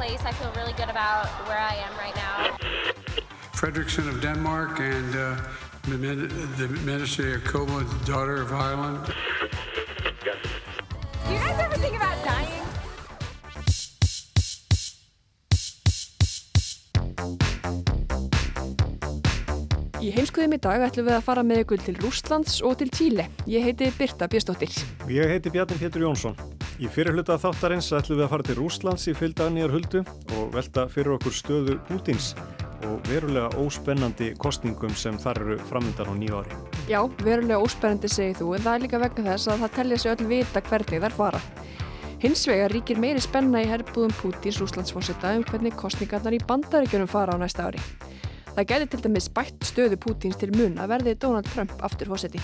Place. I feel really good about where I am right now. Fredrickson of Denmark and uh, the Minister Jacobo, the daughter of Ireland. Do you guys ever think about dying? Í heimskuðum í dag ætlum við að fara með ykkur til Rústlands og til Tíli. Ég heiti Birta Björnsdóttir. Ég heiti Bjarni Pétur Jónsson. Í fyrirhluta þáttarins ætlum við að fara til Rústlands í fylgda nýjar huldu og velta fyrir okkur stöðu Pútins og verulega óspennandi kostningum sem þar eru framöndan á nýju ári. Já, verulega óspennandi segir þú, en það er líka vegna þess að það tellja sig öll vita hvernig þær fara. Hins vegar ríkir meiri spenna í herbúðum Pútins Rústlandsfósita um hvernig kostningarnar í bandaríkjunum fara á næsta ári. Það geti til dæmis bætt stöðu Pútins til mun að verði Donald Trump aftur fósiti.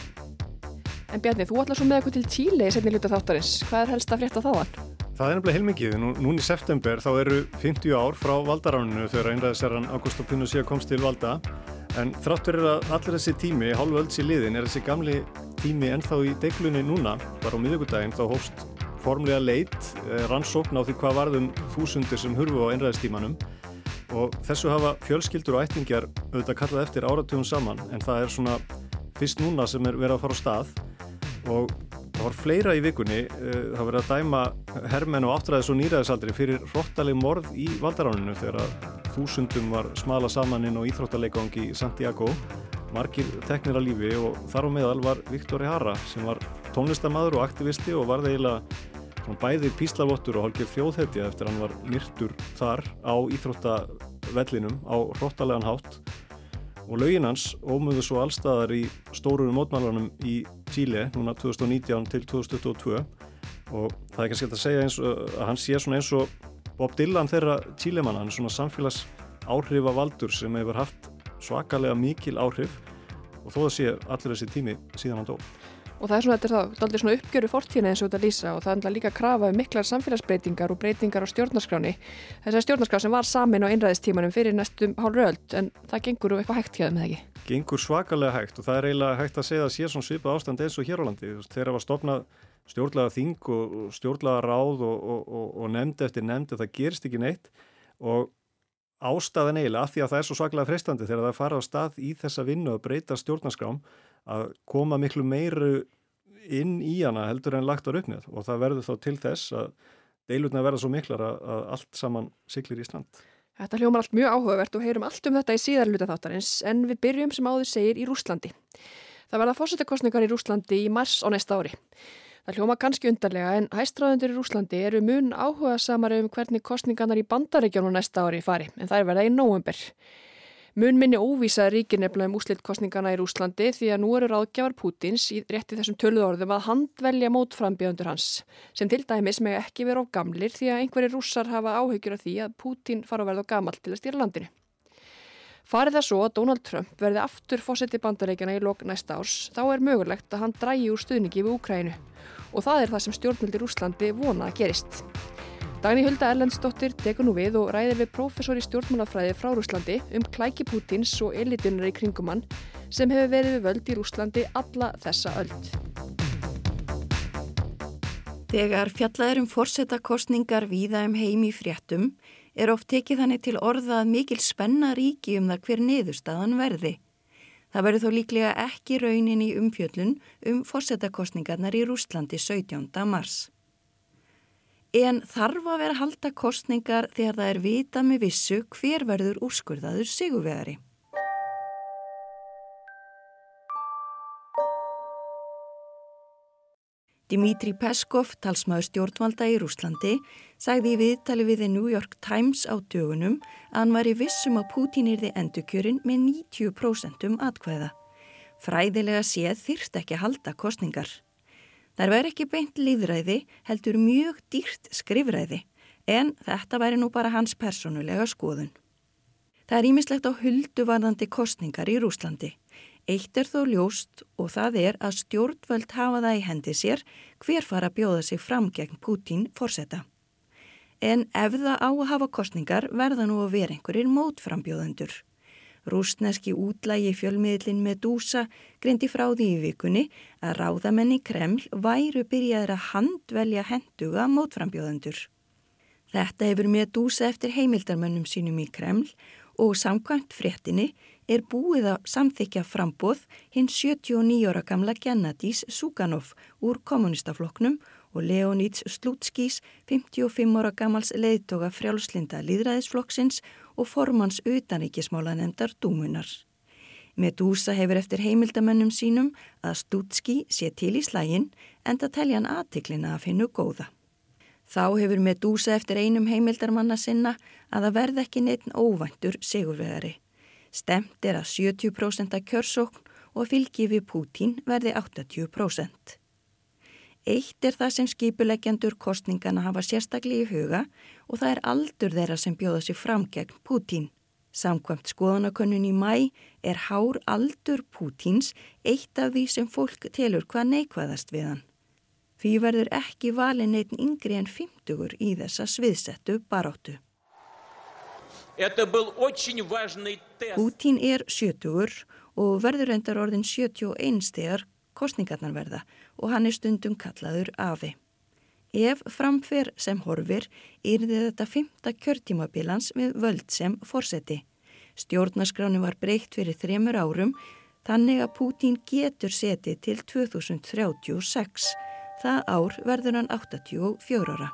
En Bjarni, þú ætlar svo með okkur til Tíli í setni hluta þáttarins. Hvað er helst að frétta þaðan? Það er nefnilega heilmikið. Nú, núni í september þá eru 50 ár frá valdaráninu þegar einræðisherran Augusto Pinochet komst til valda. En þrátt verið að allir þessi tími, hálfu ölds í liðin, er þessi gamli tími ennþá í deiklunni núna. Bara á miðugudaginn þá hófst formlega leit, rannsókn á því hvað varðum þúsundir sem hurfu á einræðistímanum og þessu hafa fjölskyldur og ættingjar auðvitað kallað eftir áratugum saman en það er svona fyrst núna sem er verið að fara á stað og það var fleira í vikunni það var verið að dæma hermenn og áttræðis og nýræðisaldri fyrir hróttaleg morð í valdaráninu þegar að þúsundum var smala saman inn á íþróttaleikang í Santiago. Margir teknir að lífi og þar á meðal var Viktor Hara sem var tónlistamæður og aktivisti og var það eiginlega bæði píslavottur og hálfgeð þjóðhetja eftir hann var myrtur þar á íþróttavellinum á hróttalegan hátt og laugin hans ómöðu svo allstaðar í stórurum mótmálanum í Chile núna 2019 til 2022 og það er kannski að segja eins og að hann sé svona eins og Bob Dylan þeirra Chilemann, hann er svona samfélags áhrifavaldur sem hefur haft svakalega mikil áhrif og þó það sé allir þessi tími síðan hann dó. Og það er svona, þetta er þá aldrei svona uppgjöru fortína eins og þetta lýsa og það er líka að krafa um miklar samfélagsbreytingar og breytingar á stjórnarskráni. Þessar stjórnarskrá sem var samin á einræðistímanum fyrir næstum hálf röld en það gengur eitthvað hægt hjá þeim, eða ekki? Gengur svakalega hægt og það er eiginlega hægt að segja að sé svona svipað ástand eins og hér á landi. Þegar var stopnað stjórnlega þing og stjórnlega ráð og, og, og, og nefnd eftir nefnd það gerist ekki neitt og ástæðan eiginlega af því að það er svo svakalega freistandi þegar það fara á stað í þessa vinnu að breyta stjórnarskrám að koma miklu meiru inn í hana heldur en lagt var upp með og það verður þá til þess að deilutna verða svo miklar að, að allt saman siglir í strand. Þetta hljómar allt mjög áhugavert og heyrum allt um þetta í síðar hluta þáttarins en við byrjum sem áður segir í Rúslandi. Það verða fórsettakostningar í Rúslandi í mars á næsta ári. Það hljóma kannski undarlega en hæstráðundur í Rúslandi eru mun áhuga samar um hvernig kostningarnar í bandaríkjónu næsta ári fari en það er verða í nóvember. Mun minni óvísa ríkir nefnilega um úslitkostningana í Rúslandi því að nú eru ráðgjafar Pútins í rétti þessum töluð orðum að handvelja mótframbjöðundur hans sem til dæmis með ekki vera of gamlir því að einhverjir rússar hafa áhyggjur af því að Pútin fara að verða gamalt til að stýra landinu. Farið það svo að Donald Trump verði aftur fósetti bandaríkjana í lok næsta árs þá er mögulegt að hann drægi úr stuðningi við Úkrænu og það er það sem stjórnmjöldi Rúslandi vona að gerist. Dagni Hulda Erlendsdóttir tekur nú við og ræðir við prófessor í stjórnmálafræði frá Rúslandi um klæki Pútins og elitunar í kringum hann sem hefur verið við völd í Rúslandi alla þessa öld. Þegar fjallaður um fórsetakostningar víða um heim í fréttum er oft tekið þannig til orða að mikil spenna ríki um það hver niðurstaðan verði. Það verður þó líklega ekki raunin í umfjöllun um fórsetakostningarnar í Rúslandi 17. mars. En þarf að vera halda kostningar þegar það er vita með vissu hver verður úrskurðaður sigurvegari. Dimitri Peskov, talsmaður stjórnvalda í Rúslandi, sagði í viðtali við The New York Times á dögunum að hann var í vissum að Putin yrði endurkjörin með 90% um atkvæða. Fræðilega séð þyrst ekki halda kostningar. Það væri ekki beint líðræði, heldur mjög dýrt skrifræði, en þetta væri nú bara hans personulega skoðun. Það er ímislegt á hulduvarðandi kostningar í Rúslandi. Eitt er þó ljóst og það er að stjórnvöld hafa það í hendi sér hver fara að bjóða sig fram gegn Pútín fórseta. En ef það á að hafa kostningar verða nú að vera einhverjir mótframbjóðendur. Rúsneski útlægi fjölmiðlin Medusa greindi frá því í vikunni að ráðamenni Kreml væru byrjaður að handvelja henduga mótframbjóðendur. Þetta hefur Medusa eftir heimildarmönnum sínum í Kreml og samkvæmt fréttinni er búið að samþykja frambóð hinn 79 ára gamla Gennadís Suganov úr kommunistafloknum og Leonids Slutskís 55 ára gamals leiðtoga frjálslinda líðræðisflokksins og formans utanríkismálanemdar Dúmunar. Medusa hefur eftir heimildamennum sínum að Slutski sé til í slægin en það telja hann aðtiklina að finna góða. Þá hefur Medusa eftir einum heimildarmanna sinna að það verð ekki neitt óvæntur sigurvegari. Stemt er að 70% að kjörsókn og fylgi við Pútín verði 80%. Eitt er það sem skipuleggjandur kostningana hafa sérstaklega í huga og það er aldur þeirra sem bjóða sér fram gegn Pútín. Samkvæmt skoðanakönnun í mæ er hár aldur Pútíns eitt af því sem fólk telur hvað neikvæðast við hann. Því verður ekki valin eitt yngri en 50 í þessa sviðsettu baróttu. Pútín er 70 og verður endar orðin 71 stegar kostningarnar verða og hann er stundum kallaður afi. Ef framfer sem horfir yrði þetta fymta kjörtímabilans við völd sem forseti. Stjórnaskráni var breykt fyrir þremur árum þannig að Pútín getur setið til 2036. Það ár verður hann 84 ára.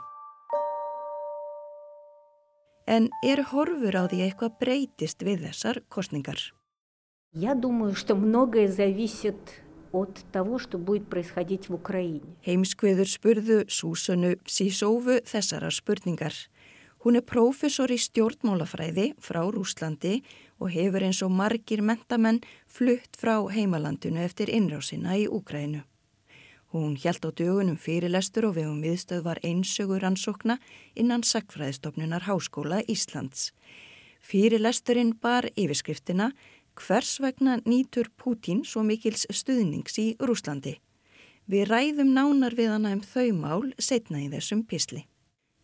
En er horfur á því eitthvað breytist við þessar kostningar? Я думаю, что многое зависит от того, что будет происходить в Украине. Heimskviður spurðu Súsanu Sísófu þessara spurningar. Hún er prófessor í stjórnmálafræði frá Rúslandi og hefur eins og margir mentamenn flutt frá heimalandinu eftir innrásina í Úkrænu. Hún hjælt á dögunum fyrirlestur og vegum viðstöð var einsögur ansókna innan Sackfræðistofnunar Háskóla Íslands. Fyrirlesturinn bar yfirskriftina Hvers vegna nýtur Pútín svo mikils stuðnings í Rúslandi? Við ræðum nánar við hana um þau mál setna í þessum písli.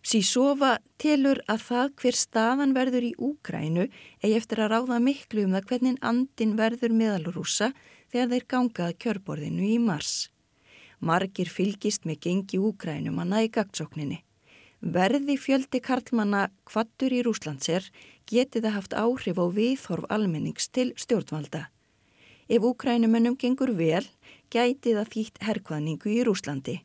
Sísova telur að það hver staðan verður í Úkrænu eigi eftir að ráða miklu um það hvernig andin verður meðalrúsa þegar þeir gangað kjörborðinu í mars. Margir fylgist með gengi Úkrænum að næga gagtsókninni. Verði fjöldi karlmanna kvattur í Rúslandser geti það haft áhrif á viðhorf almennings til stjórnvalda. Ef Úkrænumennum gengur vel, gæti það þýtt herkvaðningu í Rúslandi.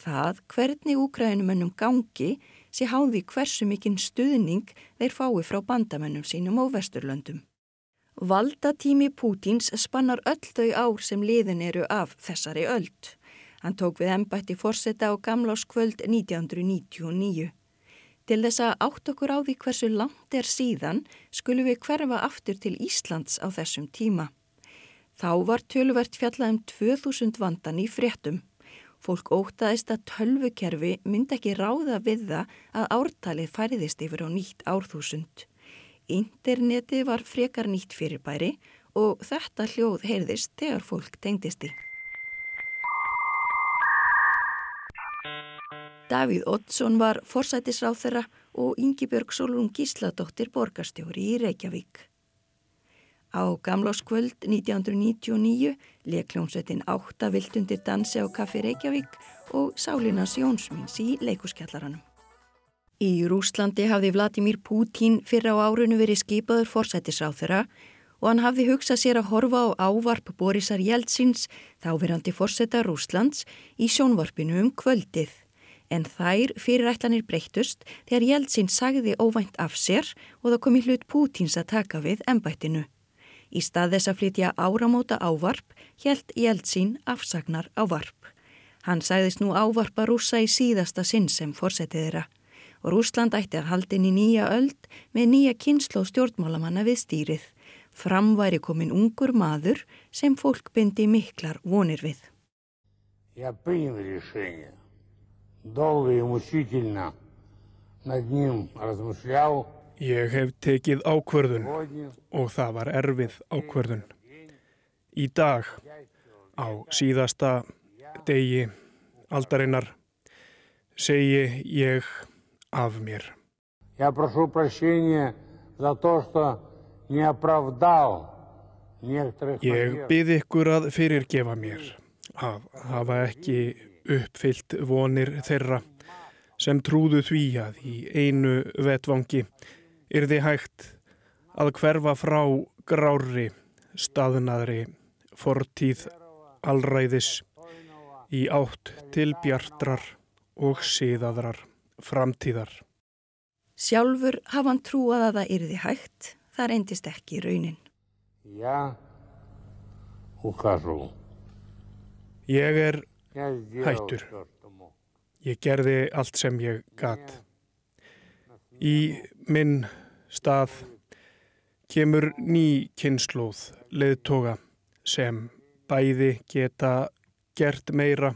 Það hvernig Úkrænumennum gangi sé háði hversu mikinn stuðning þeir fái frá bandamennum sínum á Vesturlöndum. Valdatími Pútins spannar öll þau ár sem liðin eru af þessari öld. Hann tók við ennbætti fórseta á gamláskvöld 1999. Til þess að átt okkur á því hversu langt er síðan skulum við hverfa aftur til Íslands á þessum tíma. Þá var töluvert fjallað um 2000 vandan í fréttum. Fólk ótaðist að tölvukerfi myndi ekki ráða við það að ártalið færiðist yfir á nýtt árþúsund. Interneti var frekar nýtt fyrirbæri og þetta hljóð heyrðist þegar fólk tengdist í. Davíð Oddsson var forsætisráð þeirra og Yngibjörg Solrún Gísladóttir borgarstjóri í Reykjavík. Á gamláskvöld 1999 leik hljómsveitin átta viltundir dansi á kaffi Reykjavík og Sálinas Jónsmins í leikuskjallaranum. Í Rúslandi hafði Vladimir Putin fyrra á árunu verið skipaður forsætisráð þeirra og hann hafði hugsað sér að horfa á ávarp Borisar Jeltsins, þáverandi forseta Rúslands, í sjónvarpinu um kvöldið en þær fyrirætlanir breyttust þegar Jeltsin sagði óvænt af sér og það kom í hlut Pútins að taka við ennbættinu. Í stað þess að flytja áramóta ávarp helt Jeltsin afsagnar ávarp. Hann sagðist nú ávarpa rúsa í síðasta sinn sem fórseti þeirra og Rúsland ætti að haldin í nýja öld með nýja kynsla og stjórnmálamanna við stýrið. Fram væri komin ungur maður sem fólk byndi miklar vonir við. Ég byrjum við í segja. Долго и мучительно над ним размышлял. Ég hef tekið ákvörðun og það var erfið ákvörðun. Í dag, á síðasta degi aldarinnar, segi ég af mér. Я прошу прощения за то, что не оправдал некоторых Ég bið ykkur að fyrirgefa mér að hafa ekki uppfyllt vonir þeirra sem trúðu því að í einu vetvangi yrði hægt að hverfa frá grári staðnaðri fortíð allræðis í átt til bjartrar og síðadrar framtíðar. Sjálfur hafan trúað að það yrði hægt, þar endist ekki í raunin. Já, og hvað svo? Ég er hættur. Ég gerði allt sem ég gatt. Í minn stað kemur ný kynnslóð leðtoga sem bæði geta gert meira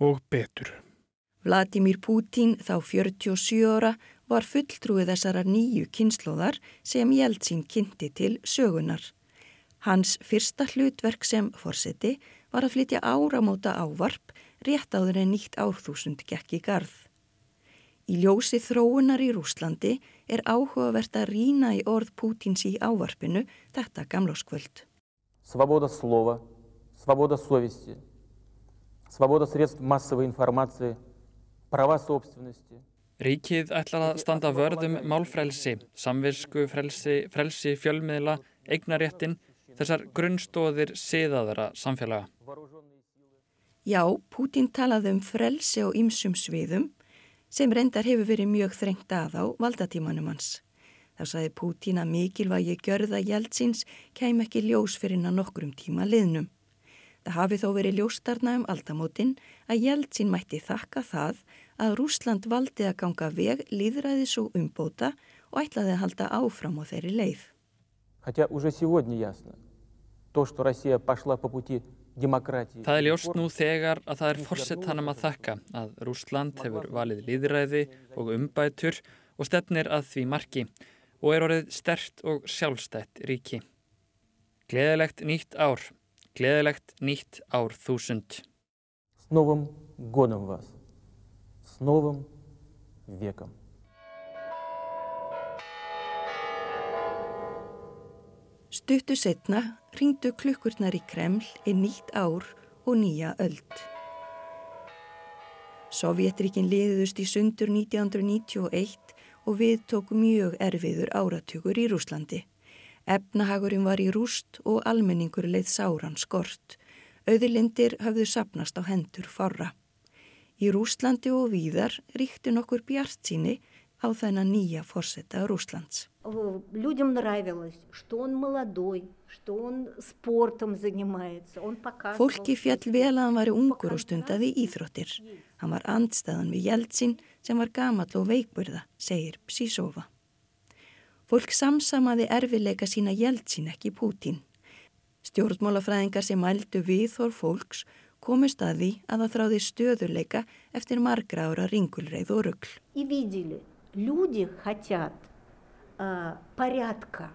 og betur. Vladimir Putin þá 47 ára var fulltrúið þessara nýju kynnslóðar sem Jeltsin kynnti til sögunar. Hans fyrsta hlutverk sem forseti var að flytja áramóta ávarp rétt áður en nýtt árþúsund gekk í garð. Í ljósi þróunar í Rúslandi er áhugavert að rína í orð Pútins í ávarpinu þetta gamláskvöld. Svoboda slova, svoboda sovisti, svoboda sredst massovið informácii, prava sobstvenosti. Ríkið ætlar að standa vörðum málfrelsi, samvisku frelsi, frelsi fjölmiðla, eignaréttin þessar grunnstóðir siðaðara samfélaga. Já, Pútin talaði um frelse og ymsum sviðum sem reyndar hefur verið mjög þrengt að á valdatímanum hans. Þá saði Pútin að mikilvægi görða Jeltsins kem ekki ljós fyrir hann að nokkrum tíma liðnum. Það hafi þó verið ljóstarna um aldamótin að Jeltsin mætti þakka það að Rúsland valdi að ganga veg, líðræði svo umbóta og ætlaði að halda áfram á þeirri leið. Hættja, úr þessi vodni jasna, Það er ljóst nú þegar að það er fórsettanum að þakka að Rúsland hefur valið líðræði og umbætur og stefnir að því marki og er orðið stert og sjálfstætt ríki. Gleðilegt nýtt ár, gleðilegt nýtt ár þúsund. Snovum godum vas, snovum vekam. Stuttu setna ringdu klukkurnar í Kreml í nýtt ár og nýja öld. Sovjetríkin liðust í sundur 1991 og við tók mjög erfiður áratugur í Rúslandi. Efnahagurinn var í rúst og almenningur leið sáran skort. Auðlindir hafðu sapnast á hendur forra. Í Rúslandi og víðar ríkti nokkur bjart síni á þennan nýja fórsetta Rúslands. Fólki fjall vel að hann var ungur og stundaði íþróttir. Hann var andstæðan við Jeltsin sem var gamal og veikburða, segir Psísova. Fólk samsamaði erfileika sína Jeltsin ekki Pútin. Stjórnmálafræðingar sem ældu viðhor fólks komist að því að það þráði stöðuleika eftir margra ára ringulreið og ruggl. Í víðilu люди хотят э, порядка.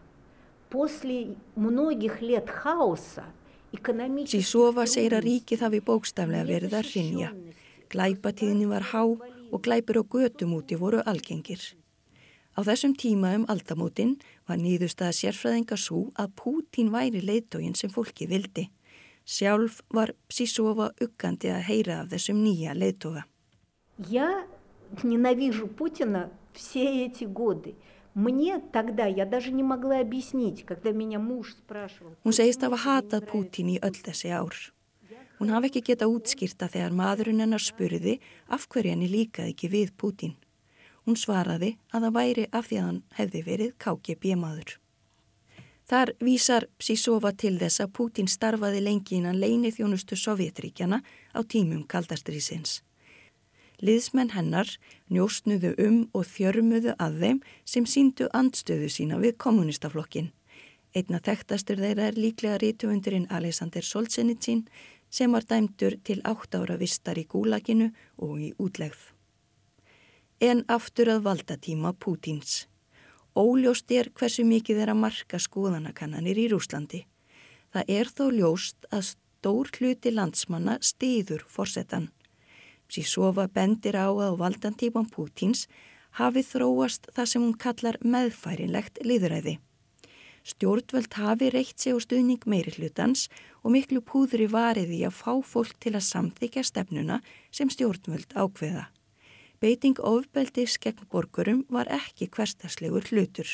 После многих лет хаоса экономически... Psísova segir að ríkið hafi bókstaflega verið að rinja. Glæpatíðni var há og glæpur og götum úti voru algengir. Á þessum tíma um aldamótin var nýðust að sérfræðinga svo að Pútín væri leiðtógin sem fólki vildi. Sjálf var Psísova uggandi að heyra af þessum nýja leiðtóga. Я ненавижу Путина все эти годы. Мне тогда, я даже не могла объяснить, когда меня муж спрашивал. Hún segist hafa hatað Pútín í öll þessi ár. Hún hafi ekki getað útskýrta þegar maðurinn hennar spurði af hverju henni líkaði ekki við Pútín. Hún svaraði að það væri af því að hann hefði verið KGB maður. Þar vísar Psísova til þess að Pútín starfaði lengi innan leini þjónustu Sovjetríkjana á tímum kaldastriðsins. Liðsmenn hennar njóstnuðu um og þjörmuðu að þeim sem síndu andstöðu sína við kommunistaflokkin. Einna þekktastur þeirra er líklega rítuundurinn Alexander Solzhenitsyn sem var dæmdur til átt ára vistar í gúlaginu og í útlegð. En aftur að valdatíma Pútins. Óljóst er hversu mikið er að marka skoðanakannanir í Rúslandi. Það er þó ljóst að stór hluti landsmanna stiður forsetan. Sísofa bendir á að valdantíman Pútins hafi þróast það sem hún kallar meðfærinlegt liðræði. Stjórnvöld hafi reitt sig á stuðning meiri hlutans og miklu púðri variði að fá fólk til að samþykja stefnuna sem stjórnvöld ákveða. Beiting ofbeldis gegn borgurum var ekki hverstaslegur hlutur.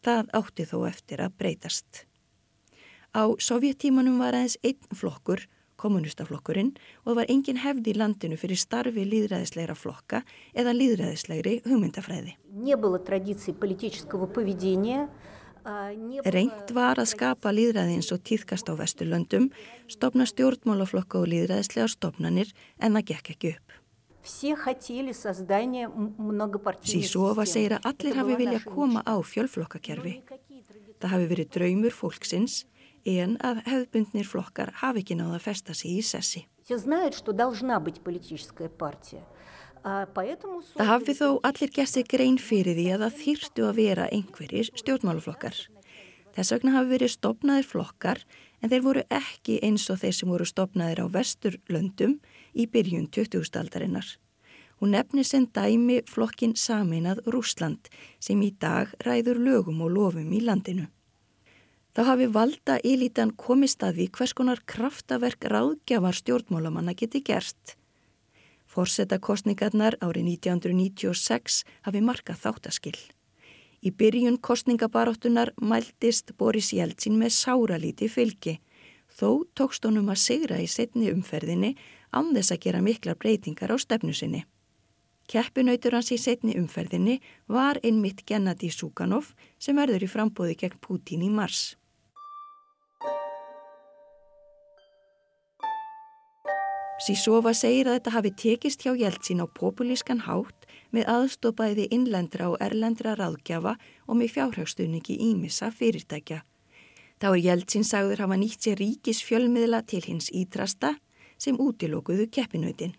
Það átti þó eftir að breytast. Á sovjettímanum var aðeins einn flokkur, kommunistaflokkurinn, og það var engin hefði í landinu fyrir starfi líðræðislegra flokka eða líðræðislegri hugmyndafræði. Reynd var að skapa líðræði eins og tíðkast á Vesturlöndum, stopna stjórnmálaflokka og líðræðislega stopnanir en það gekk ekki upp. Sísova segir að allir hafi vilja koma á fjölflokkakerfi. Það hafi verið draumur fólksins en að hefðbundnir flokkar hafi ekki náða að festa sig í sessi. Það hafi þó allir gessi grein fyrir því að það þýrtu að vera einhverjir stjórnmálaflokkar. Þess vegna hafi verið stopnaðir flokkar en þeir voru ekki eins og þeir sem voru stopnaðir á vesturlöndum í byrjun 20. aldarinnar. Hún nefnir sem dæmi flokkin Saminað Rúsland sem í dag ræður lögum og lofum í landinu. Þá hafi valda ílítan komist að því hvers konar kraftaverk ráðgjafar stjórnmálamanna geti gert. Forsetakostningarnar árið 1996 hafi markað þáttaskill. Í byrjun kostningabaráttunar mæltist Boris Jeltsin með sáralíti fylgi. Þó tókst honum að sigra í setni umferðinni án þess að gera miklar breytingar á stefnu sinni. Keppinautur hans í setni umferðinni var einmitt Gennadi Suganov sem verður í frambóði gegn Putin í mars. Sísova segir að þetta hafi tekist hjá Jeltsin á populískan hátt með aðstofbæði innlendra og erlendra ráðgjafa og með fjárhagsstuðningi ímissa fyrirtækja. Þá er Jeltsin sagður hafa nýtt sér ríkis fjölmiðla til hins ítrasta sem útilókuðu keppinautin.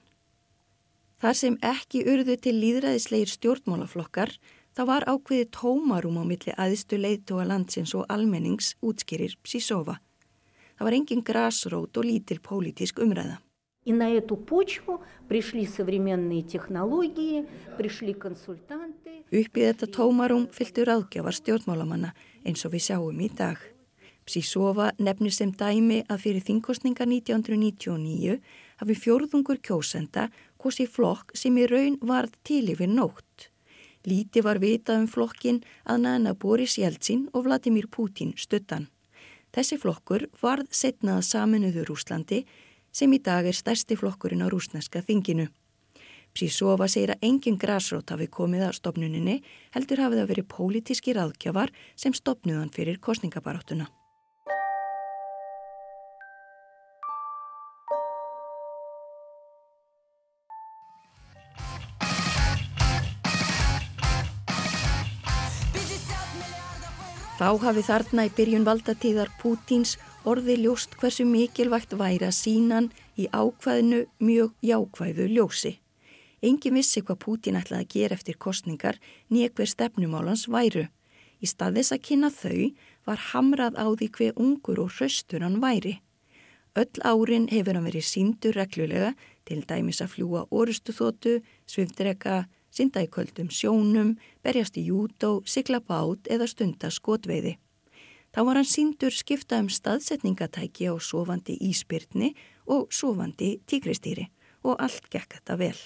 Þar sem ekki urðu til líðræðisleir stjórnmálaflokkar þá var ákveði tómarum á milli aðstu leiðtóa landsins og almennings útskýrir Sísova. Það var engin grasrót og lítil pólitísk umræða. И на эту почву пришли современные технологии, пришли консультанты. Uppið þetta tómarum fylgtu ráðgjafar stjórnmálamanna eins og við sjáum í dag. Psísova nefnir sem dæmi að fyrir þingkostninga 1999 hafi fjórðungur kjósenda kosi flokk sem í raun varð til yfir nótt. Líti var vitað um flokkin að næna Boris Jeltsin og Vladimir Putin stuttan. Þessi flokkur varð setnað saminuður Úslandi sem í dag er stærsti flokkurinn á rúsneska þinginu. Psísova segir að engin græsrót hafi komið að stopnuninni, heldur hafið að verið pólitíski ráðkjafar sem stopnuðan fyrir kostningabaráttuna. Þá hafi þarna í byrjun valdatíðar Pútins orði ljóst hversu mikilvægt væri að sínan í ákvæðinu mjög jákvæðu ljósi. Engin vissi hvað Pútin ætlaði að gera eftir kostningar nýja hver stefnumálans væru. Í staðis að kynna þau var hamrað á því hver ungur og hraustur hann væri. Öll árin hefur hann verið síndur reglulega til dæmis að fljúa orustu þótu, svifdrega, synda í köldum sjónum, berjast í jútó, sigla bát eða stunda skotveiði. Þá var hann síndur skipta um staðsetningatæki á sofandi íspyrtni og sofandi tíkristýri og allt gekk þetta vel.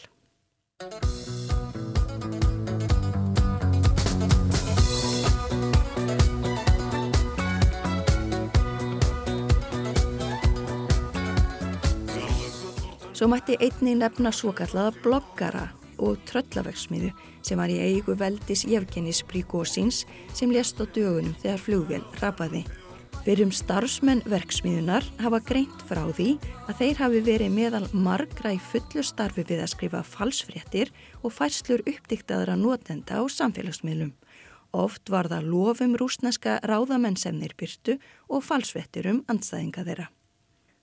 Svo mætti einni nefna svo kallaða bloggara og tröllaverksmiðu sem var í eigu veldis Jevgenis Príkosins sem lést á dögunum þegar flugvel rapaði. Fyrir um starfsmenn verksmiðunar hafa greint frá því að þeir hafi verið meðal margra í fullu starfi við að skrifa falsfréttir og færslur uppdiktaðra notenda á samfélagsmiðlum. Oft var það lofum rúsneska ráðamenn sem þeir byrtu og falsfréttir um andstæðinga þeirra.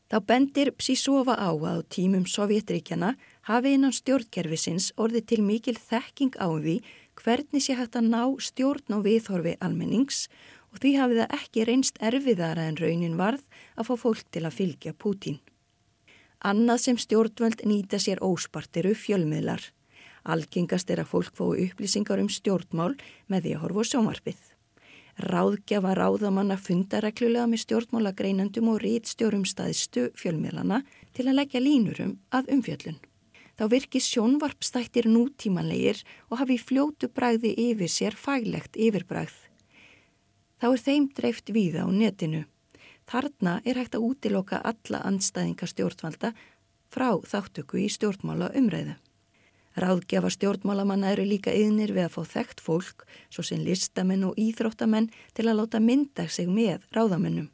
Þá bendir Psísova á að tímum Sovjetríkjana hafi innan stjórnkerfisins orðið til mikil þekking á því hvernig sé hægt að ná stjórn á viðhorfi almennings og því hafi það ekki reynst erfiðara en raunin varð að fá fólk til að fylgja Pútín. Annað sem stjórnvöld nýta sér óspart eru fjölmiðlar. Algengast er að fólk fái upplýsingar um stjórnmál með því að horfa sjónvarpið. Ráðgjafa ráðamanna fundareglulega með stjórnmálagreinandum og rítstjórum staðstu fjölmiðlana til að leggja línurum að umfjöllun. Þá virkir sjónvarpstættir nútímanlegir og hafi fljótu bræði yfir sér faglegt yfirbræð. Þá er þeim dreift víða á netinu. Þarna er hægt að útiloka alla andstæðinga stjórnvalda frá þáttöku í stjórnmála umræðu. Ráðgjafa stjórnmálamanna eru líka yðnir við að fá þekkt fólk, svo sem listamenn og íþróttamenn til að láta mynda sig með ráðamennum.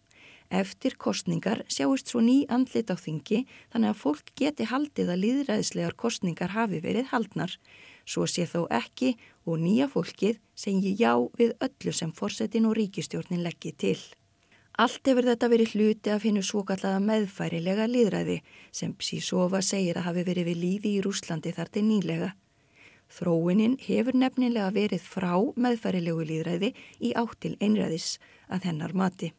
Eftir kostningar sjáist svo ný andlit á þingi þannig að fólk geti haldið að líðræðislegar kostningar hafi verið haldnar. Svo sé þó ekki og nýja fólkið segi já við öllu sem forsetin og ríkistjórnin leggji til. Allt hefur þetta verið hluti af hennu svokallaða meðfærilega líðræði sem Psísova segir að hafi verið við líði í Rúslandi þar til nýlega. Þróunin hefur nefnilega verið frá meðfærilegu líðræði í áttil einræðis að hennar mati.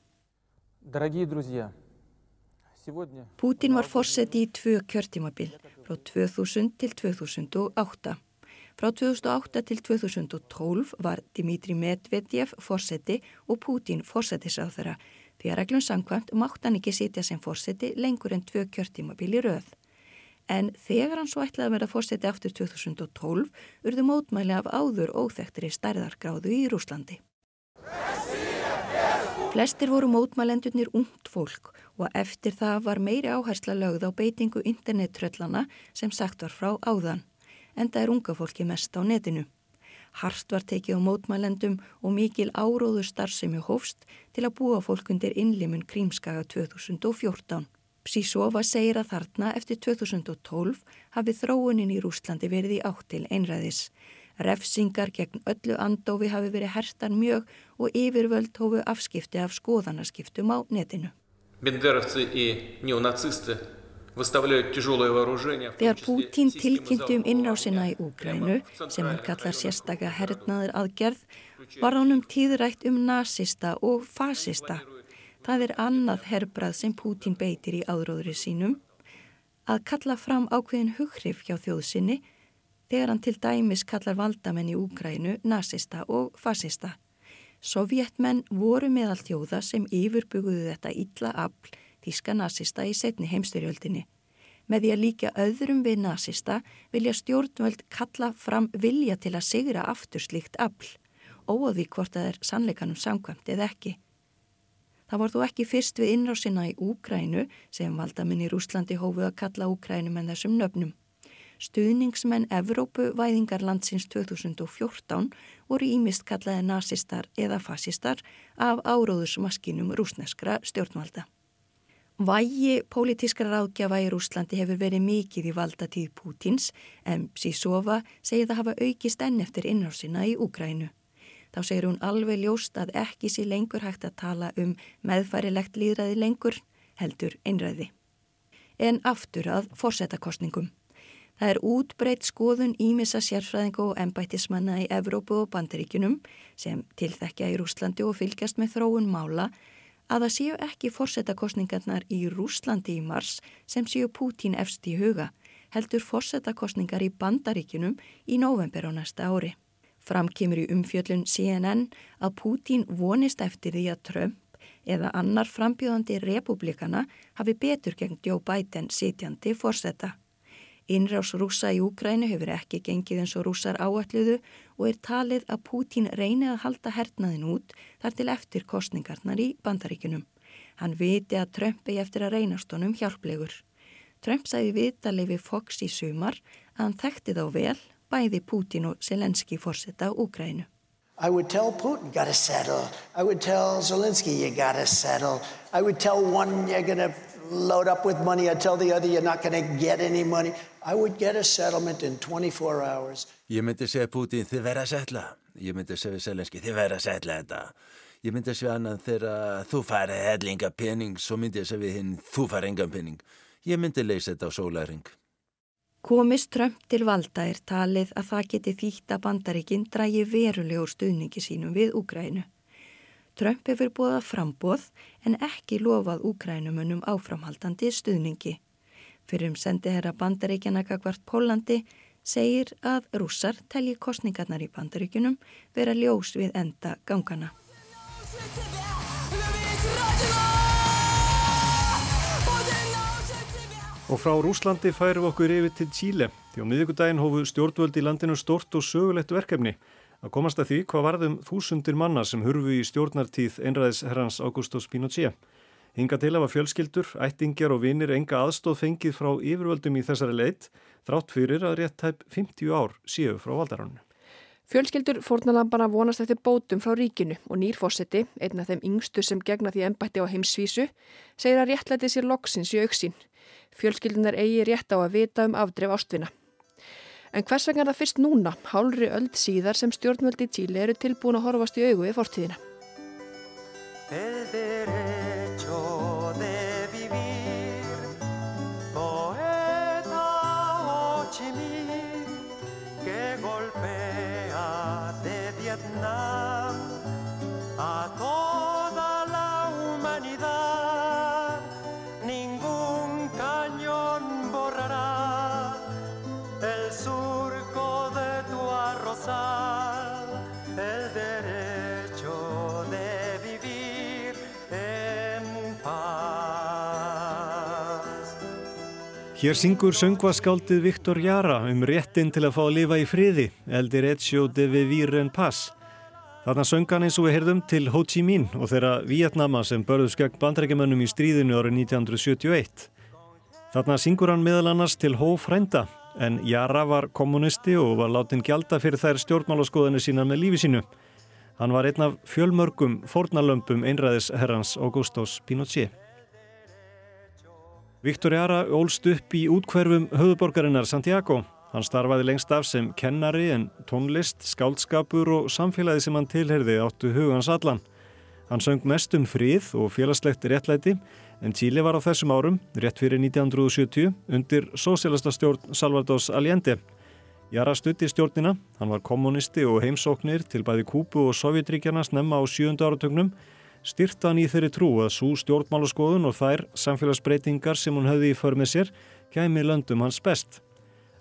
Pútin var fórseti í tvö kjörtímabil frá 2000 til 2008. Frá 2008 til 2012 var Dimitri Medvedev fórseti og Pútin fórsetisráþara því að reglum samkvæmt mátt hann ekki sitja sem fórseti lengur en tvö kjörtímabil í röð. En þegar hann svo ætlaði að vera fórseti aftur 2012 urðu mótmæli af áður óþektri stærðargráðu í Rúslandi. Flestir voru mótmælendurnir ungt fólk og eftir það var meiri áhersla lögð á beitingu internettröllana sem sagt var frá áðan, en það er unga fólki mest á netinu. Harst var tekið á mótmælendum og mikil áróður starfsemi hófst til að búa fólk undir innlimun Krímskaga 2014. Psísova segir að þarna eftir 2012 hafi þróunin í Rúslandi verið í áttil einræðis. Refsingar gegn öllu andófi hafi verið herstar mjög og yfirvöld hófu afskipti af skoðanaskiptum á netinu. Þegar Pútín tilkynnti um innrásina í Úgrænu, sem hann kallar sérstaka hernaður aðgerð, var hann um tíðrætt um nazista og fasista. Það er annað herbrað sem Pútín beitir í áróðri sínum. Að kalla fram ákveðin hughrif hjá þjóðsynni þegar hann til dæmis kallar valdamenn í Úgrænu nazista og fasista. Sovjetmenn voru meðal þjóða sem yfirbuguðu þetta illa afl þíska nazista í setni heimstyrjöldinni. Með því að líka öðrum við nazista vilja stjórnvöld kalla fram vilja til að sigra aftur slíkt afl, óaði hvort það er sannleikanum samkvæmt eða ekki. Það var þó ekki fyrst við innrásina í Úgrænu sem valdamenn í Rúslandi hófuð að kalla Úgrænu með þessum nöfnum. Stuðningsmenn Evrópuvæðingarlandsins 2014 voru ímist kallaði nazistar eða fasistar af áróðusmaskinum rúsneskra stjórnvalda. Vægi pólitískra ráðgjafa í Rúslandi hefur verið mikið í valdatíð Pútins en Psísova segir það hafa aukist enn eftir innrársina í Úgrænu. Þá segir hún alveg ljóst að ekki sé lengur hægt að tala um meðfærilegt líðræði lengur heldur einræði. En aftur að fórsetakostningum. Það er útbreytt skoðun ímissa sérfræðingu og embættismanna í Evrópu og Bandaríkunum sem tilþekja í Rúslandi og fylgjast með þróun mála að það séu ekki fórsetakostningarnar í Rúslandi í mars sem séu Pútín efst í huga, heldur fórsetakostningar í Bandaríkunum í november á næsta ári. Fram kemur í umfjöllun CNN að Pútín vonist eftir því að Trump eða annar frambjóðandi republikana hafi betur gegn Joe Biden sitjandi fórseta. Innrás rúsa í Úgrænu hefur ekki gengið eins og rúsar áalluðu og er talið að Pútín reyni að halda hernaðin út þar til eftir kostningarnar í bandaríkunum. Hann viti að Trump eigi eftir að reynast honum hjálplegur. Trump sæði viðtalið við Fox í sumar að hann þekkti þá vel bæði Pútín og Selenski fórsetta Úgrænu. I would tell Putin, gotta settle. I would tell Zelensky, you gotta settle. I would tell one, you're gonna load up with money. I'd tell the other, you're not gonna get any money. I would get a settlement in 24 hours. Ég myndi segja Putin, þið verða að setla. Ég myndi segja Selenski, þið verða að setla þetta. Ég myndi sjá annan þegar þú færði hellinga pening, svo myndi ég segja við hinn, þú færði engan pening. Ég myndi leysa þetta á sólæring. Komist Trump til valda er talið að það geti þýtt að bandaríkinn drægi verulegur stuðningi sínum við Úgrænu. Trump hefur búið að frambóð en ekki lofað Úgrænumönnum áframhaldandi stuðningi. Fyrir um sendi herra bandaríkjana gagvart Pólandi segir að rússar telji kostningarnar í bandaríkunum vera ljós við enda gangana. Og frá Rúslandi færum okkur yfir til Tíle því á miðugudaginn hófu stjórnvöld í landinu stort og sögulegt verkefni að komast að því hvað varðum þúsundir manna sem hurfu í stjórnartíð einræðis herrans Augustus Pinochet. Hinga til að var fjölskyldur, ættingjar og vinir enga aðstóð fengið frá yfirvöldum í þessari leit þrátt fyrir að rétt tæp 50 ár séu frá valdarannu. Fjölskyldur fórnalambana vonast eftir bótum frá ríkinu og nýrfósetti, einn af þeim yngstu sem gegna því ennbætti á heimsvísu, segir að réttlæti sér loksins í auksín. Fjölskyldunar eigi rétt á að vita um afdref ástvinna. En hvers vegna er það fyrst núna, hálfri öld síðar sem stjórnvöldi Tíli eru tilbúin að horfast í augu við fortíðina? Hér syngur söngvaskáldið Viktor Jara um réttin til að fá að lifa í friði, El Derecho de Vivir en Paz. Þarna söng hann eins og við heyrðum til Ho Chi Minh og þeirra Vietnama sem börðu skjögg bandrækjumönnum í stríðinu árið 1971. Þarna syngur hann meðal annars til Ho Frænda en Jara var kommunisti og var látin gjalda fyrir þær stjórnmálaskoðinu sína með lífi sínu. Hann var einn af fjölmörgum fornalömpum einræðis herrans Augustos Pinochet. Viktor Jara ólst upp í útkverfum höfuborgarinnar Santiago Hann starfaði lengst af sem kennari en tónlist, skáldskapur og samfélagi sem hann tilherði áttu hugans allan. Hann söng mest um frið og félagslegt réttlæti en Chile var á þessum árum, rétt fyrir 1970, undir sósélasta stjórn Salvadors Allende. Jara stutti stjórnina, hann var kommunisti og heimsóknir til bæði Kúpu og Sovjetríkjana snemma á sjöndu áratögnum, styrta hann í þeirri trú að svo stjórnmálaskoðun og þær samfélagsbreytingar sem hún höfði í för með sér kæmi löndum hans best.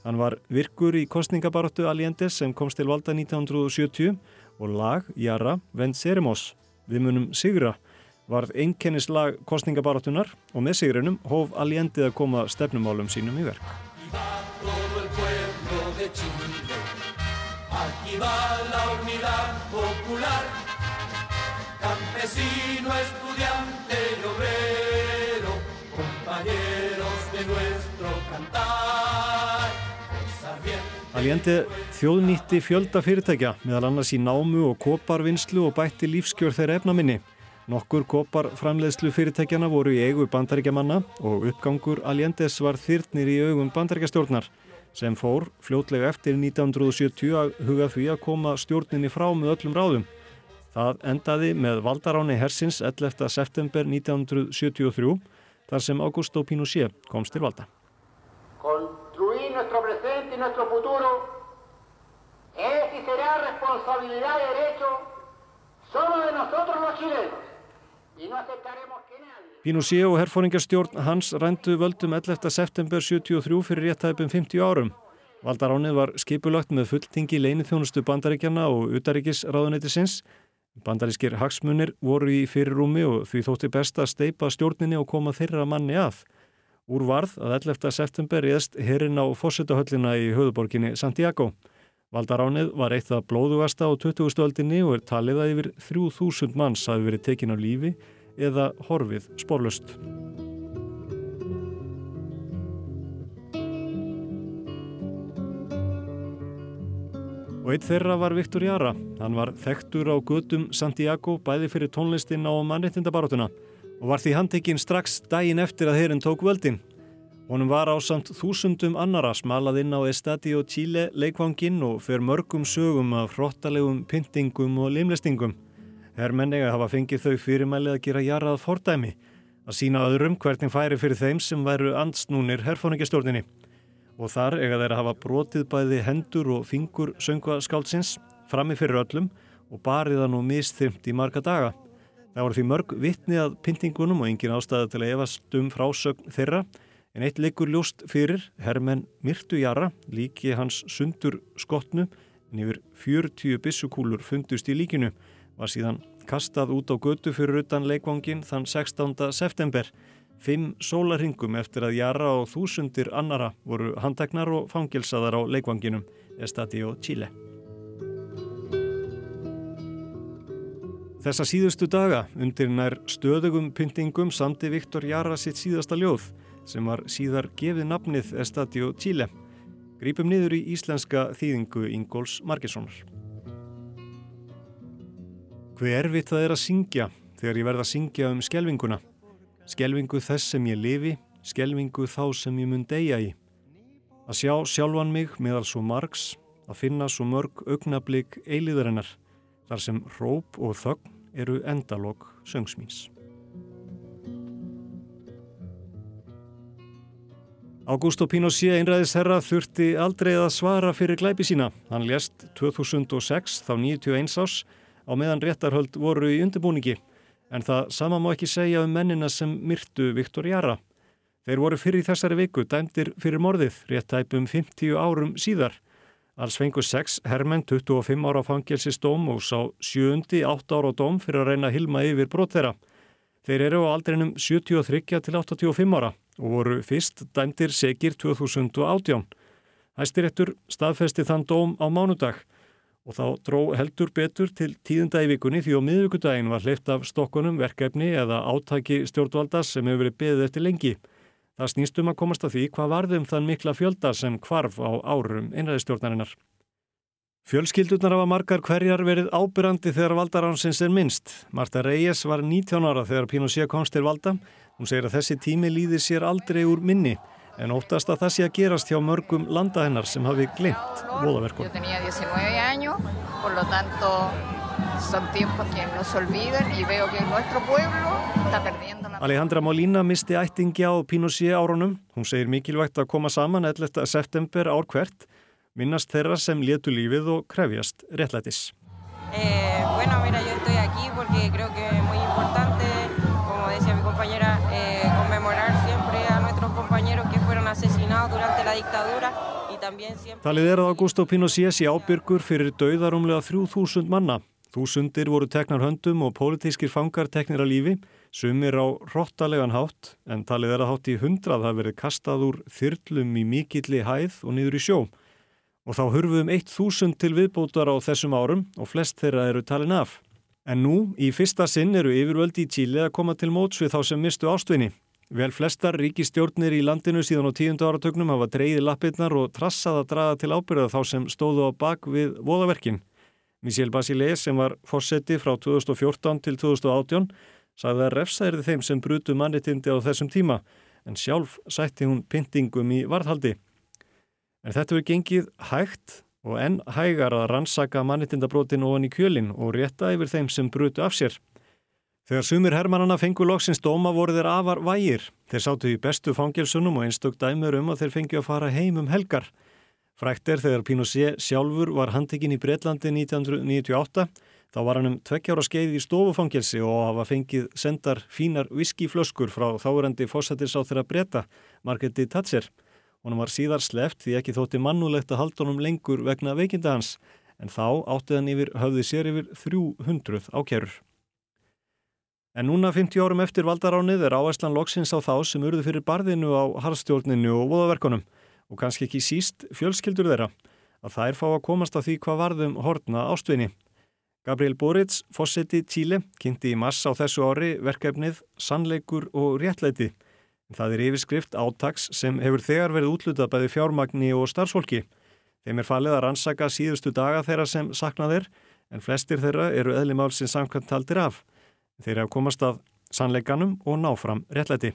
Hann var virkur í kostningabaróttu Alliendes sem komst til valda 1970 og lag Jara Venceremos, við munum Sigra, varð einkennislag kostningabaróttunar og með Sigrinum hóf Allendið að koma stefnumálum sínum í verk. Campesino, estudiante, obrero, compañeros de nuestro cantar. Allende þjóðnýtti fjölda fyrirtækja meðal annars í námu og koparvinnslu og bætti lífskjör þeirra efnaminni. Nokkur koparframleiðslu fyrirtækjana voru í eigu bandaríkjamanna og uppgangur Allendes var þyrtnir í augum bandaríkjastjórnar sem fór fljótlega eftir 1970 að huga því að koma stjórninni frá með öllum ráðum. Það endaði með valdaráni hersins 11. september 1973 þar sem Augusto Pinochet komst til valda. Construir nuestro presente y nuestro futuro es y será responsabilidad y derecho solo de nosotros los chilenos y no aceptaremos que nadie Pinochet og herfóringarstjórn hans rændu völdum 11. september 73 fyrir réttæpum 50 árum. Valdaránið var skipulagt með fulltingi leinithjónustu bandaríkjana og utaríkisráðuneytisins Bandarískir hagsmunir voru í fyrirrúmi og því þótti best að steipa stjórninni og koma þeirra manni að. Úr varð að 11. september réðst herrin á fórsetahöllina í höfuborginni Santiago. Valdaránið var eitt af blóðugasta á 20. öldinni og er talið að yfir 3000 manns hafi verið tekin á lífi eða horfið sporlust. Og eitt þeirra var Viktor Jara. Hann var þekktur á gödum Santiago bæði fyrir tónlistin á mannreitindabarátuna og var því handtekinn strax daginn eftir að herin tók völdin. Honum var á samt þúsundum annara smalað inn á Estadio Chile leikvangin og fer mörgum sögum af hrottalegum pyntingum og limlestingum. Hermenni hafa fengið þau fyrirmæli að gera jarað fordæmi, að sína öðrum hvernig færi fyrir þeim sem væru andsnúnir herfóningastjórninni. Og þar eiga þeir að hafa brotið bæði hendur og fingur söngvaskáldsins frammi fyrir öllum og bariðan og misthymt í marga daga. Það voru því mörg vittni að pyntingunum og engin ástæði til að efast um frásögn þeirra en eitt leikur ljóst fyrir hermenn Myrtu Jara, líki hans sundur skotnu en yfir 40 bissukúlur fundust í líkinu var síðan kastað út á götu fyrir utan leikvangin þann 16. september fimm sólarhingum eftir að Jara og þúsundir annara voru handtegnar og fangilsaðar á leikvanginum Estadio Chile. Þessa síðustu daga undir nær stöðugum pyntingum samti Viktor Jara sitt síðasta ljóð sem var síðar gefið nafnið Estadio Chile. Grípum niður í íslenska þýðingu Ingóls Margessonar. Hver erfitt það er að syngja þegar ég verð að syngja um skelvinguna. Skelvingu þess sem ég lifi, skelvingu þá sem ég mun deyja í. Að sjá sjálfan mig meðal svo margs, að finna svo mörg augnablík eiliðarinnar, þar sem róp og þögn eru endalók söngsmýns. Augusto Pinochet einræðisherra þurfti aldrei að svara fyrir glæpi sína. Hann lést 2006 þá 91 ás á meðan réttarhöld voru í undirbúningi. En það sama má ekki segja um mennina sem myrtu Viktor Jara. Þeir voru fyrir þessari viku dæmdir fyrir morðið, réttæpum 50 árum síðar. Alls fengu 6 hermenn 25 ára fangelsistóm og sá 7. 8 ára dóm fyrir að reyna að hilma yfir brot þeirra. Þeir eru á aldrinum 73 til 85 ára og voru fyrst dæmdir segir 2018. Hæstiréttur staðfesti þann dóm á mánudag og þá dró heldur betur til tíðunda í vikunni því á miðvíkudaginn var hleypt af stokkunum verkefni eða átæki stjórnvalda sem hefur verið beðið eftir lengi. Það snýst um að komast að því hvað varðum þann mikla fjölda sem kvarf á árum einræðistjórnarinnar. Fjölskyldurnar hafa margar hverjar verið ábyrrandi þegar valdaránsins er minnst. Marta Reyes var 19 ára þegar Pinochet komst til valda. Hún segir að þessi tími líði sér aldrei úr minni en óttast að það sé að gerast hjá mörgum landa hennar sem hafi glimt voðaverkun. Yo tenía 19 años, por lo tanto son tiempos que no se olvidan y veo que nuestro pueblo está perdiendo la... Alejandra Molina misti ættingja á Pinochet árunum. Hún segir mikilvægt að koma saman 11. september ár hvert, minnast þeirra sem létu lífið og krefjast réttlætis. Eh, bueno, Talið er að Augusto Pinochet sé ábyrgur fyrir dauðarumlega 3000 manna. Þúsundir voru teknar höndum og pólitískir fangar teknir að lífi, sumir á hrottalegan hátt, en talið er að hátt í hundrað hafi verið kastað úr þyrlum í mikilli hæð og niður í sjó. Og þá hurfuðum 1000 til viðbótar á þessum árum og flest þeirra eru talin af. En nú, í fyrsta sinn eru yfirvöldi í Tíli að koma til móts við þá sem mistu ástvinni. Vel flestar ríkistjórnir í landinu síðan á tíundu áratögnum hafa dreyði lappirnar og trassað að draga til ábyrða þá sem stóðu á bak við voðaverkin. Michel Basile sem var fórseti frá 2014 til 2018 sagði að refsaðirði þeim sem brutu mannitindi á þessum tíma en sjálf sætti hún pyntingum í varðhaldi. En þetta verið gengið hægt og enn hægar að rannsaka mannitindabrotin ofan í kjölinn og rétta yfir þeim sem brutu af sér. Þegar sumir hermannana fengu loksins dóma voru þeir afar vægir. Þeir sátu í bestu fangilsunum og einstök dæmur um að þeir fengi að fara heim um helgar. Frækt er þegar Pinochet sjálfur var handtekinn í Breitlandi 1998, þá var hann um tvekkjára skeið í stofufangelsi og hafa fengið sendar fínar viskiflöskur frá þáurandi fósættis á þeirra breyta, Margretti Thatcher. Honum var síðar sleft því ekki þótti mannulegt að halda honum lengur vegna veikinda hans, en þá átti hann yfir höfði sér yfir 300 ákjærur. En núna 50 árum eftir valdaránið er áæslan loksins á þá sem urðu fyrir barðinu á harfstjórninu og voðaverkunum og kannski ekki síst fjölskyldur þeirra að þær fá að komast að því hvað varðum hortna ástvinni. Gabriel Boric, fósetti Tíle, kynnti í mass á þessu ári verkefnið Sannleikur og réttlæti. Það er yfirskrift átaks sem hefur þegar verið útlutað bæði fjármagni og starfsfólki. Þeim er falið að rannsaka síðustu daga þeirra sem saknaðir en flestir þeirra eru eðlimál sem samkvæmt taldir af. Þeir hafa komast að sannleikanum og náfram réttlæti.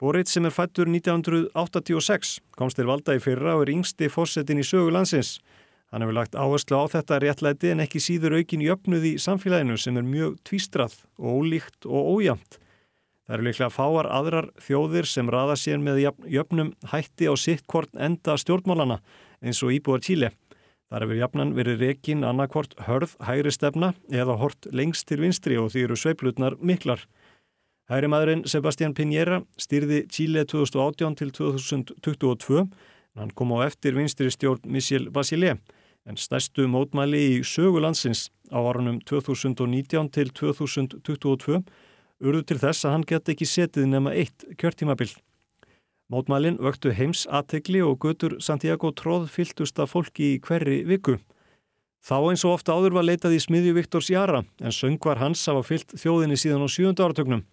Boric sem er fættur 1986 komst til valda í fyrra og er yngsti fósettin í sögu landsins. Hann hefur lagt áherslu á þetta réttlæti en ekki síður aukin jöfnuð í samfélaginu sem er mjög tvístrað ólíkt og ójamt. Það eru líklega fáar aðrar þjóðir sem raða sér með jöfnum hætti á sitt hvort enda stjórnmálana eins og íbúar Tíli. Þar hefur jafnan verið rekin annarkvort hörð hægri stefna eða hort lengst til vinstri og því eru sveiplutnar miklar. Hægri maðurinn Sebastián Piñera styrði Chile 2018 til 2022 en hann kom á eftir vinstri stjórn Michel Bachelet en stærstu mótmæli í sögulandsins á árunum 2019 til 2022 urðu til þess að hann geti ekki setið nema eitt kjörtímabill. Mótmælin vöktu heims aðtegli og götur Santiago tróð fylltust af fólki í hverri viku. Þá eins og ofta áður var leitað í smiðju Viktors Jara en söngvar hans hafa fyllt þjóðinni síðan á sjújönda áratögnum.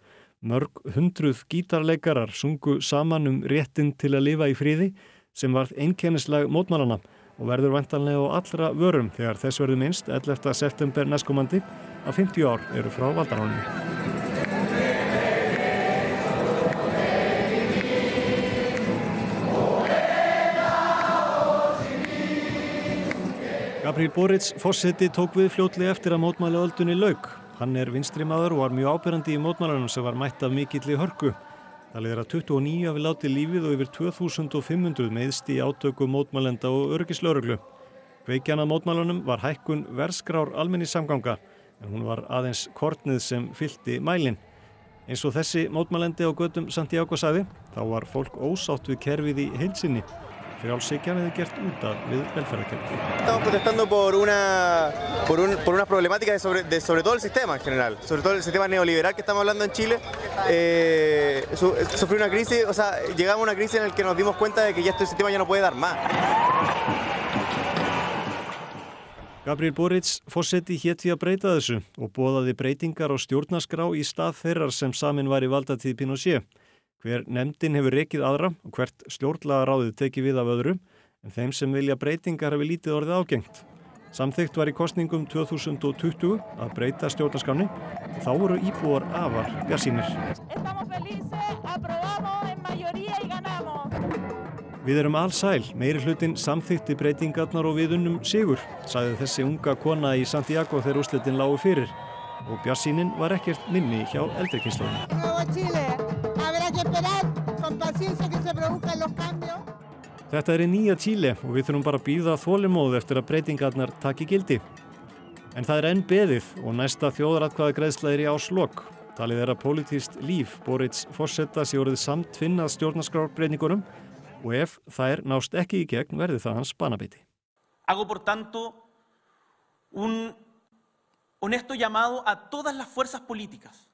Mörg hundruð gítarleikarar sungu saman um réttin til að lifa í fríði sem varð einkennislag mótmálana og verður vantanlega á allra vörum þegar þess verður minnst 11. september næstkomandi að 50 ár eru frá valdaróninu. Gabriel Boric fórseti tók við fljótlega eftir að mótmæla öldunni laug Hann er vinstri maður og var mjög ábyrrandi í mótmælanum sem var mætt af mikill í hörku. Það leðir að 29 hafi látið lífið og yfir 2500 meðst í átöku mótmælenda og örgislauruglu. Kveikjan að mótmælanum var hækkun verskrár almenni samganga en hún var aðeins kortnið sem fyldi mælinn. Eins og þessi mótmælendi á gödum Santiago sagði, þá var fólk ósátt við kerfið í heilsinni frjálsíkjan hefur gert út af við velferðarkerfi. Estamos protestando por una, por, un, por una problemática de sobre, de sobre todo el sistema en general, sobre todo el sistema neoliberal que estamos hablando en Chile. Eh, su, sufrió una crisis, o sea, llegamos a una crisis en la que nos dimos cuenta de que ya este sistema ya no puede dar más. Gabriel Boric fósetti hétt því að breyta þessu og bóðaði breytingar á stjórnaskrá í stað þeirrar sem samin var í valdatíð Pinochet. Hver nefndin hefur rekið aðra og hvert stjórnlaga ráðið tekið við af öðru en þeim sem vilja breytingar hefur lítið orðið ágengt. Samþygt var í kostningum 2020 að breyta stjórnarskáni og þá voru íbúar afar bjarsínir. Við erum allsæl, meiri hlutin samþykti breytingarnar og við unnum sigur, sagði þessi unga kona í Santiago þegar úslitin lágu fyrir. Og bjarsínin var ekkert minni hjá eldrikynnslóðinu. Þetta er í nýja Tíli og við þurfum bara að býða þólimóð eftir að breytingarnar taki gildi. En það er enn beðið og næsta þjóðratkvæða greiðsla er í áslokk. Talið er að politíst líf Boric fórsetta sér orðið samt finnað stjórnarskrárbreyningunum og ef þær nást ekki í gegn verði það hans banabiti. Hago por tanto un honesto llamado a todas las fuerzas políticas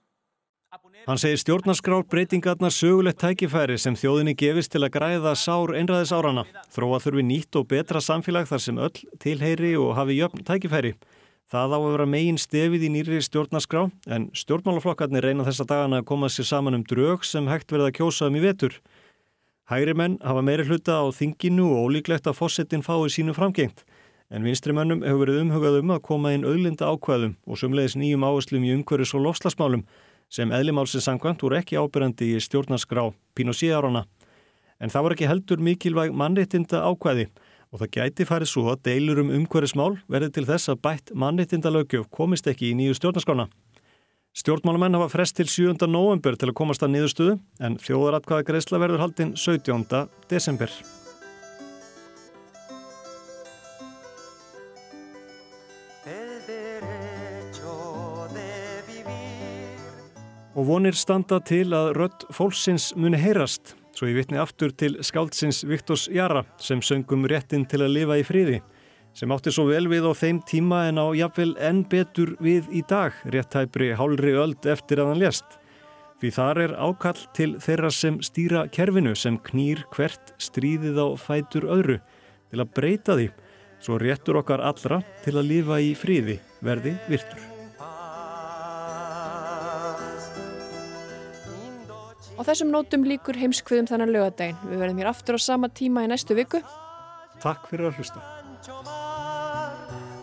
Hann segir stjórnarskrár breytingarnar sögulegt tækifæri sem þjóðinni gefist til að græða sár einræðis árana. Þróa þurfi nýtt og betra samfélag þar sem öll tilheyri og hafi jöfn tækifæri. Það á að vera megin stefið í nýri stjórnarskrá en stjórnmálaflokkarnir reyna þessa dagana að koma sér saman um drög sem hægt verða að kjósa um í vetur. Hægri menn hafa meiri hluta á þinginu og ólíklegt að fósettin fái sínu framgengt. En vinstrimönnum hefur verið umhugað um að koma inn auðlinda ákvæðum og sumleðis nýjum áherslum í umhverjus og lofslagsmálum sem eðlimálsins sangkvæmt voru ekki ábyrjandi í stjórnarskrá Pinochet-árana. En það voru ekki heldur mikilvæg mannreitinda ákvæði og það gæti farið svo að deilur um umhverjismál verði til þess að bætt mannreitinda lögjöf komist ekki í nýju stjórnarskrána. Stjórnmálamenn hafa frest til 7. november til að komast að niðurstuðu en þjóðaratkvæða greiðsla verður haldinn 17. desember. Og vonir standa til að rött fólksins muni heyrast. Svo ég vitni aftur til skáldsins Viktors Jara sem söngum réttin til að lifa í fríði sem átti svo vel við á þeim tíma en á jafnvel enn betur við í dag réttæpri hálri öld eftir að hann lést. Því þar er ákall til þeirra sem stýra kerfinu sem knýr hvert stríðið á fætur öðru til að breyta því svo réttur okkar allra til að lifa í fríði verði virtur. Og þessum nótum líkur heimskviðum þannig lögadaginn. Við verðum hér aftur á sama tíma í næstu viku. Takk fyrir að hlusta.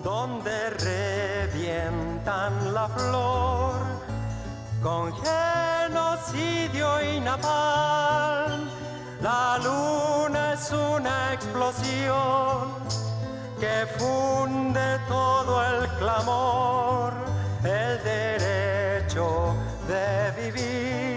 Donde revientan la flor Con genocidio y napalm La luna es una explosión que funde todo el clamor, el derecho de vivir